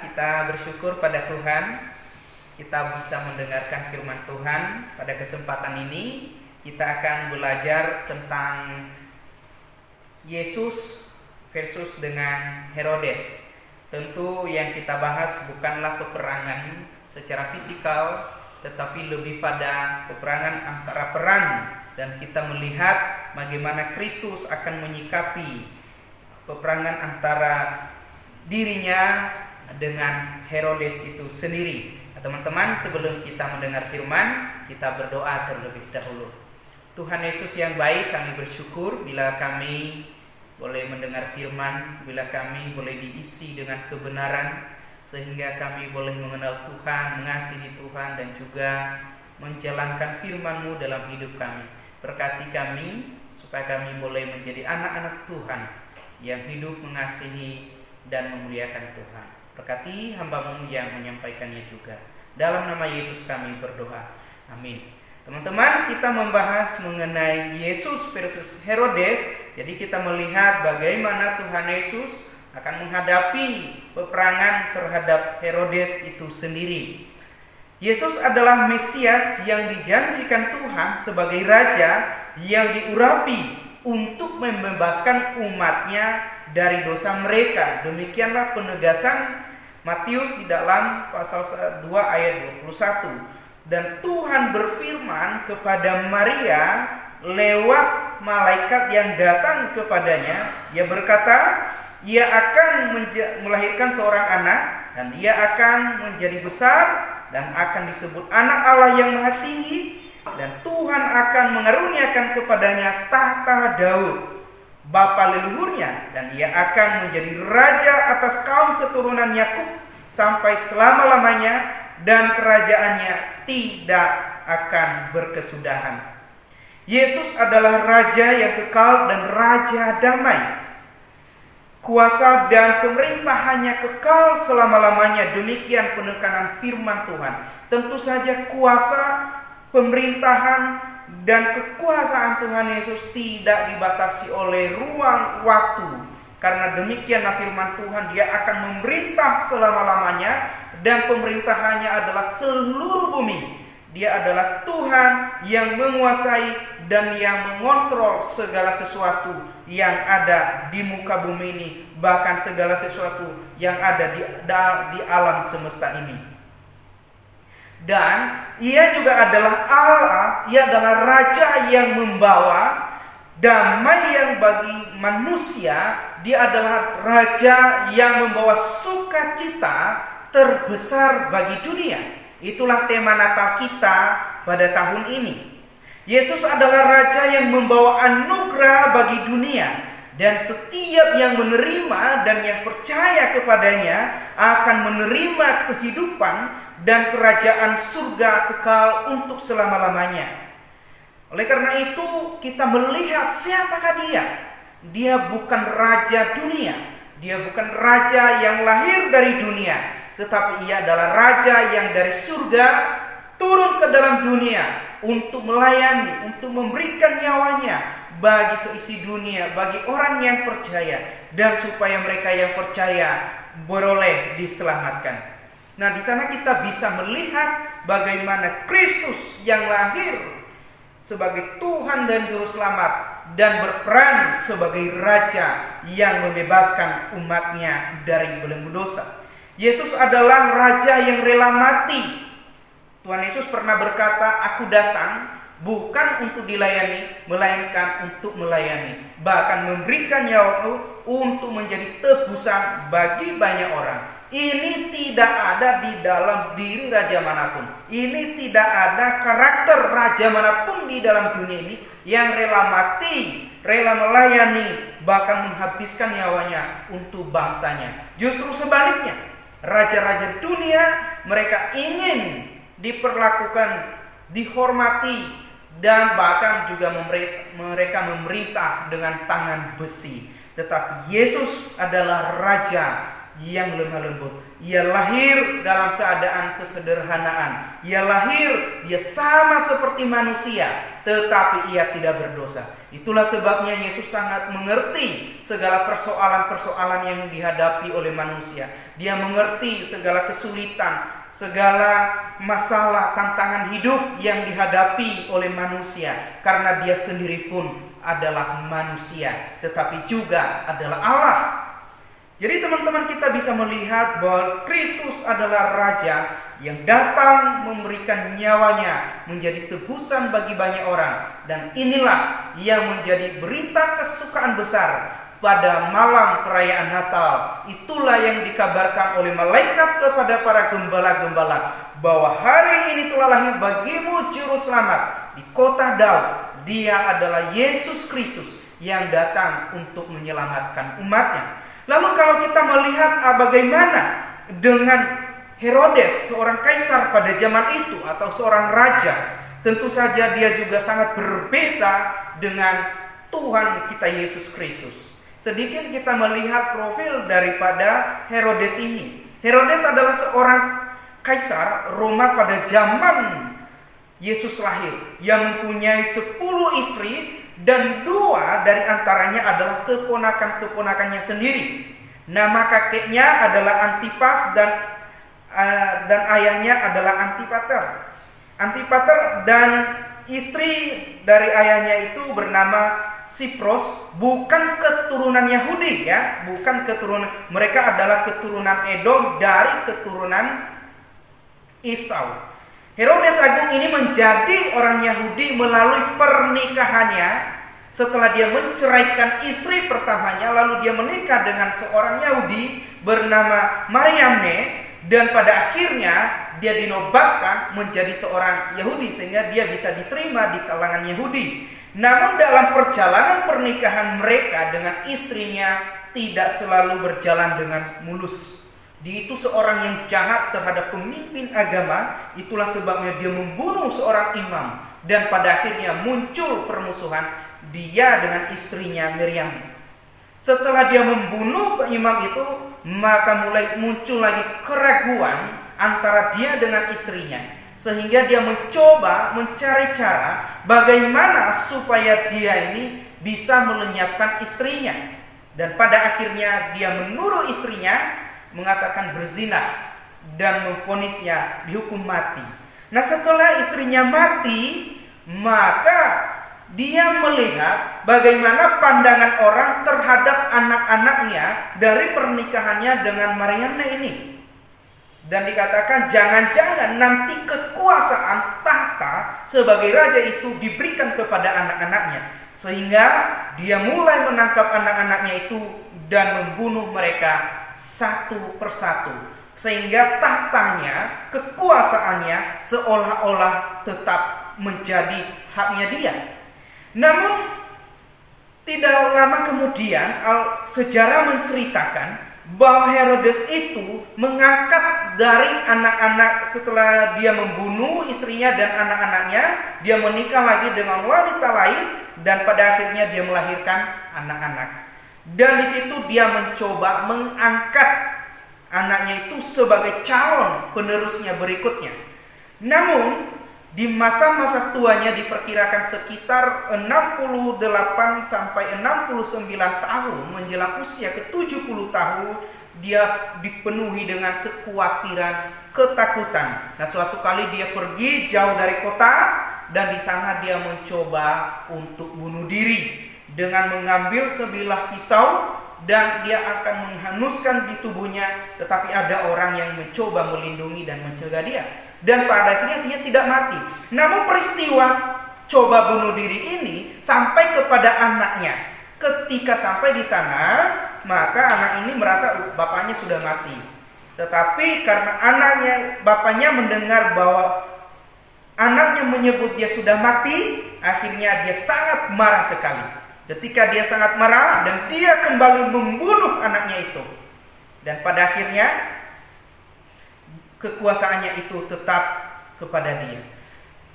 kita bersyukur pada Tuhan kita bisa mendengarkan firman Tuhan. Pada kesempatan ini kita akan belajar tentang Yesus versus dengan Herodes. Tentu yang kita bahas bukanlah peperangan secara fisikal, tetapi lebih pada peperangan antara peran dan kita melihat bagaimana Kristus akan menyikapi peperangan antara dirinya dengan Herodes itu sendiri. Nah, teman-teman, sebelum kita mendengar firman, kita berdoa terlebih dahulu. Tuhan Yesus yang baik, kami bersyukur bila kami boleh mendengar firman, bila kami boleh diisi dengan kebenaran, sehingga kami boleh mengenal Tuhan, mengasihi Tuhan, dan juga menjalankan firman-Mu dalam hidup kami. Berkati kami, supaya kami boleh menjadi anak-anak Tuhan yang hidup mengasihi dan memuliakan Tuhan. Berkati hambamu yang menyampaikannya juga. Dalam nama Yesus kami berdoa. Amin. Teman-teman, kita membahas mengenai Yesus versus Herodes. Jadi kita melihat bagaimana Tuhan Yesus akan menghadapi peperangan terhadap Herodes itu sendiri. Yesus adalah Mesias yang dijanjikan Tuhan sebagai raja yang diurapi untuk membebaskan umatnya dari dosa mereka. Demikianlah penegasan Matius di dalam pasal 2 ayat 21. Dan Tuhan berfirman kepada Maria lewat malaikat yang datang kepadanya. Ia berkata, ia akan melahirkan seorang anak dan ia akan menjadi besar dan akan disebut anak Allah yang maha tinggi dan Tuhan akan mengaruniakan kepadanya tahta Daud bapa leluhurnya dan ia akan menjadi raja atas kaum keturunan Yakub sampai selama-lamanya dan kerajaannya tidak akan berkesudahan. Yesus adalah raja yang kekal dan raja damai. Kuasa dan pemerintahannya kekal selama-lamanya. Demikian penekanan firman Tuhan. Tentu saja kuasa, pemerintahan, dan kekuasaan Tuhan Yesus tidak dibatasi oleh ruang waktu. Karena demikianlah firman Tuhan, dia akan memerintah selama-lamanya dan pemerintahannya adalah seluruh bumi. Dia adalah Tuhan yang menguasai dan yang mengontrol segala sesuatu yang ada di muka bumi ini, bahkan segala sesuatu yang ada di, di alam semesta ini. Dan ia juga adalah Allah, ia adalah raja yang membawa damai yang bagi manusia, dia adalah raja yang membawa sukacita terbesar bagi dunia. Itulah tema Natal kita pada tahun ini. Yesus adalah raja yang membawa anugerah bagi dunia dan setiap yang menerima dan yang percaya kepadanya akan menerima kehidupan dan kerajaan surga kekal untuk selama-lamanya. Oleh karena itu, kita melihat siapakah dia. Dia bukan raja dunia, dia bukan raja yang lahir dari dunia, tetapi ia adalah raja yang dari surga turun ke dalam dunia untuk melayani, untuk memberikan nyawanya bagi seisi dunia, bagi orang yang percaya dan supaya mereka yang percaya beroleh diselamatkan. Nah, di sana kita bisa melihat bagaimana Kristus yang lahir sebagai Tuhan dan juru selamat dan berperan sebagai raja yang membebaskan umatnya dari belenggu dosa. Yesus adalah raja yang rela mati. Tuhan Yesus pernah berkata, "Aku datang bukan untuk dilayani, melainkan untuk melayani, bahkan memberikan nyawaku untuk menjadi tebusan bagi banyak orang." Ini tidak ada di dalam diri raja mana pun. Ini tidak ada karakter raja mana pun di dalam dunia ini yang rela mati, rela melayani, bahkan menghabiskan nyawanya untuk bangsanya. Justru sebaliknya, raja-raja dunia mereka ingin diperlakukan, dihormati dan bahkan juga mereka memerintah dengan tangan besi. Tetapi Yesus adalah raja yang lemah lembut. Ia lahir dalam keadaan kesederhanaan. Ia lahir, dia sama seperti manusia, tetapi ia tidak berdosa. Itulah sebabnya Yesus sangat mengerti segala persoalan-persoalan yang dihadapi oleh manusia. Dia mengerti segala kesulitan, segala masalah, tantangan hidup yang dihadapi oleh manusia karena dia sendiri pun adalah manusia, tetapi juga adalah Allah. Jadi teman-teman kita bisa melihat bahwa Kristus adalah raja yang datang memberikan nyawanya menjadi tebusan bagi banyak orang dan inilah yang menjadi berita kesukaan besar pada malam perayaan Natal. Itulah yang dikabarkan oleh malaikat kepada para gembala-gembala bahwa hari ini telah lahir bagimu juru selamat di kota Daud. Dia adalah Yesus Kristus yang datang untuk menyelamatkan umatnya. Lalu kalau kita melihat ah, bagaimana dengan Herodes, seorang kaisar pada zaman itu atau seorang raja, tentu saja dia juga sangat berbeda dengan Tuhan kita Yesus Kristus. Sedikit kita melihat profil daripada Herodes ini. Herodes adalah seorang kaisar Roma pada zaman Yesus lahir yang mempunyai 10 istri dan dua dari antaranya adalah keponakan-keponakannya sendiri. Nama kakeknya adalah Antipas dan uh, dan ayahnya adalah Antipater. Antipater dan istri dari ayahnya itu bernama Sipros bukan keturunan Yahudi ya, bukan keturunan mereka adalah keturunan Edom dari keturunan Esau. Herodes Agung ini menjadi orang Yahudi melalui pernikahannya setelah dia menceraikan istri pertamanya lalu dia menikah dengan seorang Yahudi bernama Mariamne dan pada akhirnya dia dinobatkan menjadi seorang Yahudi sehingga dia bisa diterima di kalangan Yahudi. Namun dalam perjalanan pernikahan mereka dengan istrinya tidak selalu berjalan dengan mulus. Dia itu seorang yang jahat terhadap pemimpin agama, itulah sebabnya dia membunuh seorang imam dan pada akhirnya muncul permusuhan dia dengan istrinya Miriam. Setelah dia membunuh imam itu, maka mulai muncul lagi keraguan antara dia dengan istrinya. Sehingga dia mencoba mencari cara bagaimana supaya dia ini bisa melenyapkan istrinya. Dan pada akhirnya dia menuruh istrinya mengatakan berzina dan memfonisnya dihukum mati. Nah, setelah istrinya mati, maka dia melihat bagaimana pandangan orang terhadap anak-anaknya dari pernikahannya dengan Mariana ini. Dan dikatakan jangan-jangan nanti kekuasaan tahta sebagai raja itu diberikan kepada anak-anaknya. Sehingga dia mulai menangkap anak-anaknya itu dan membunuh mereka satu persatu sehingga tahtanya, kekuasaannya seolah-olah tetap menjadi haknya dia. Namun tidak lama kemudian sejarah menceritakan bahwa Herodes itu mengangkat dari anak-anak setelah dia membunuh istrinya dan anak-anaknya, dia menikah lagi dengan wanita lain dan pada akhirnya dia melahirkan anak-anak. Dan di situ dia mencoba mengangkat anaknya itu sebagai calon penerusnya berikutnya. Namun di masa-masa tuanya diperkirakan sekitar 68 sampai 69 tahun menjelang usia ke-70 tahun dia dipenuhi dengan kekhawatiran, ketakutan. Nah, suatu kali dia pergi jauh dari kota dan di sana dia mencoba untuk bunuh diri dengan mengambil sebilah pisau dan dia akan menghanguskan di tubuhnya tetapi ada orang yang mencoba melindungi dan mencegah dia. Dan pada akhirnya dia tidak mati. Namun peristiwa coba bunuh diri ini sampai kepada anaknya. Ketika sampai di sana maka anak ini merasa bapaknya sudah mati. Tetapi karena anaknya bapaknya mendengar bahwa anaknya menyebut dia sudah mati akhirnya dia sangat marah sekali Ketika dia sangat marah dan dia kembali membunuh anaknya itu. Dan pada akhirnya kekuasaannya itu tetap kepada dia.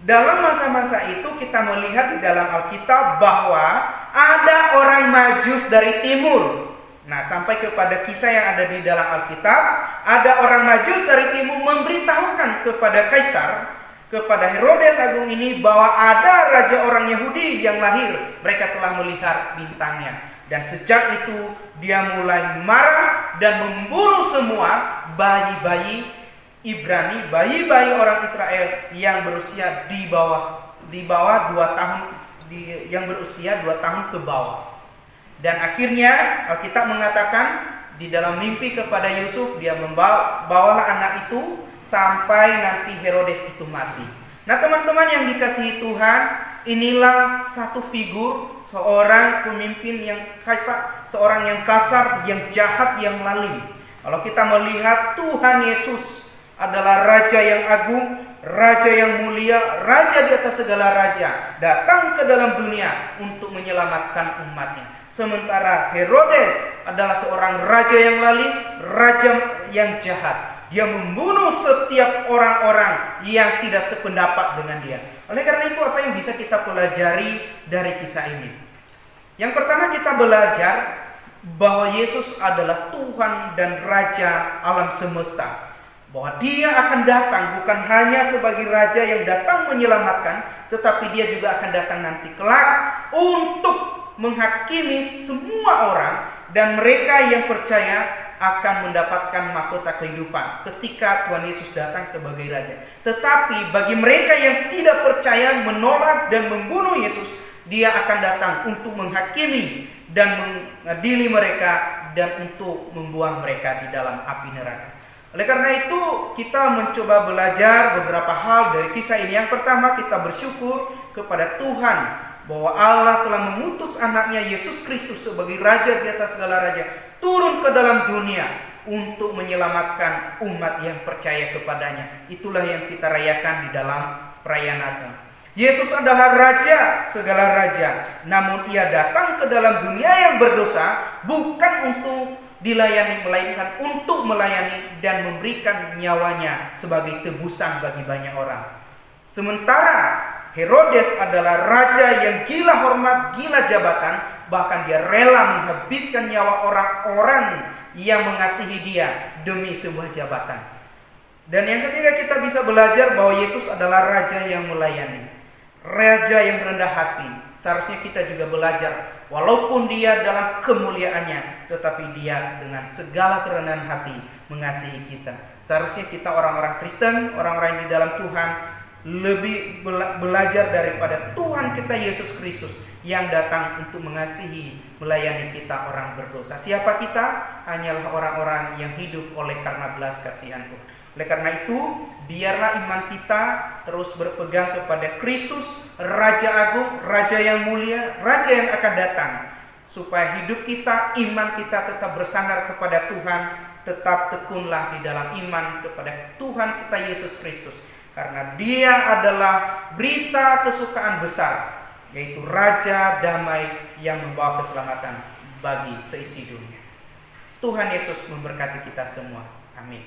Dalam masa-masa itu kita melihat di dalam Alkitab bahwa ada orang majus dari timur. Nah, sampai kepada kisah yang ada di dalam Alkitab, ada orang majus dari timur memberitahukan kepada kaisar kepada Herodes Agung ini bahwa ada raja orang Yahudi yang lahir. Mereka telah melihat bintangnya. Dan sejak itu dia mulai marah dan membunuh semua bayi-bayi Ibrani, bayi-bayi orang Israel yang berusia di bawah di bawah dua tahun di, yang berusia dua tahun ke bawah. Dan akhirnya Alkitab mengatakan di dalam mimpi kepada Yusuf dia membawa bawalah anak itu sampai nanti Herodes itu mati. Nah, teman-teman yang dikasihi Tuhan, inilah satu figur seorang pemimpin yang kasar, seorang yang kasar, yang jahat, yang lalim. Kalau kita melihat Tuhan Yesus adalah raja yang agung, raja yang mulia, raja di atas segala raja, datang ke dalam dunia untuk menyelamatkan umatnya. Sementara Herodes adalah seorang raja yang lalim, raja yang jahat. Dia membunuh setiap orang-orang yang tidak sependapat dengan dia. Oleh karena itu apa yang bisa kita pelajari dari kisah ini? Yang pertama kita belajar bahwa Yesus adalah Tuhan dan Raja alam semesta. bahwa dia akan datang bukan hanya sebagai raja yang datang menyelamatkan, tetapi dia juga akan datang nanti kelak untuk menghakimi semua orang dan mereka yang percaya akan mendapatkan mahkota kehidupan ketika Tuhan Yesus datang sebagai raja. Tetapi bagi mereka yang tidak percaya, menolak dan membunuh Yesus, dia akan datang untuk menghakimi dan mengadili mereka dan untuk membuang mereka di dalam api neraka. Oleh karena itu, kita mencoba belajar beberapa hal dari kisah ini. Yang pertama, kita bersyukur kepada Tuhan bahwa Allah telah mengutus anaknya Yesus Kristus sebagai raja di atas segala raja turun ke dalam dunia untuk menyelamatkan umat yang percaya kepadanya. Itulah yang kita rayakan di dalam perayaan Natal. Yesus adalah raja segala raja, namun ia datang ke dalam dunia yang berdosa bukan untuk dilayani melainkan untuk melayani dan memberikan nyawanya sebagai tebusan bagi banyak orang. Sementara Herodes adalah raja yang gila hormat, gila jabatan, bahkan dia rela menghabiskan nyawa orang-orang yang mengasihi dia demi sebuah jabatan. Dan yang ketiga kita bisa belajar bahwa Yesus adalah raja yang melayani. Raja yang rendah hati. Seharusnya kita juga belajar walaupun dia dalam kemuliaannya tetapi dia dengan segala kerendahan hati mengasihi kita. Seharusnya kita orang-orang Kristen, orang-orang di dalam Tuhan lebih belajar daripada Tuhan kita Yesus Kristus yang datang untuk mengasihi, melayani kita orang berdosa. Siapa kita? Hanyalah orang-orang yang hidup oleh karena belas kasihan Tuhan. Oleh karena itu, biarlah iman kita terus berpegang kepada Kristus, Raja Agung, Raja yang mulia, Raja yang akan datang. Supaya hidup kita, iman kita tetap bersandar kepada Tuhan, tetap tekunlah di dalam iman kepada Tuhan kita Yesus Kristus karena dia adalah berita kesukaan besar yaitu Raja Damai yang membawa keselamatan bagi seisi dunia. Tuhan Yesus memberkati kita semua. Amin.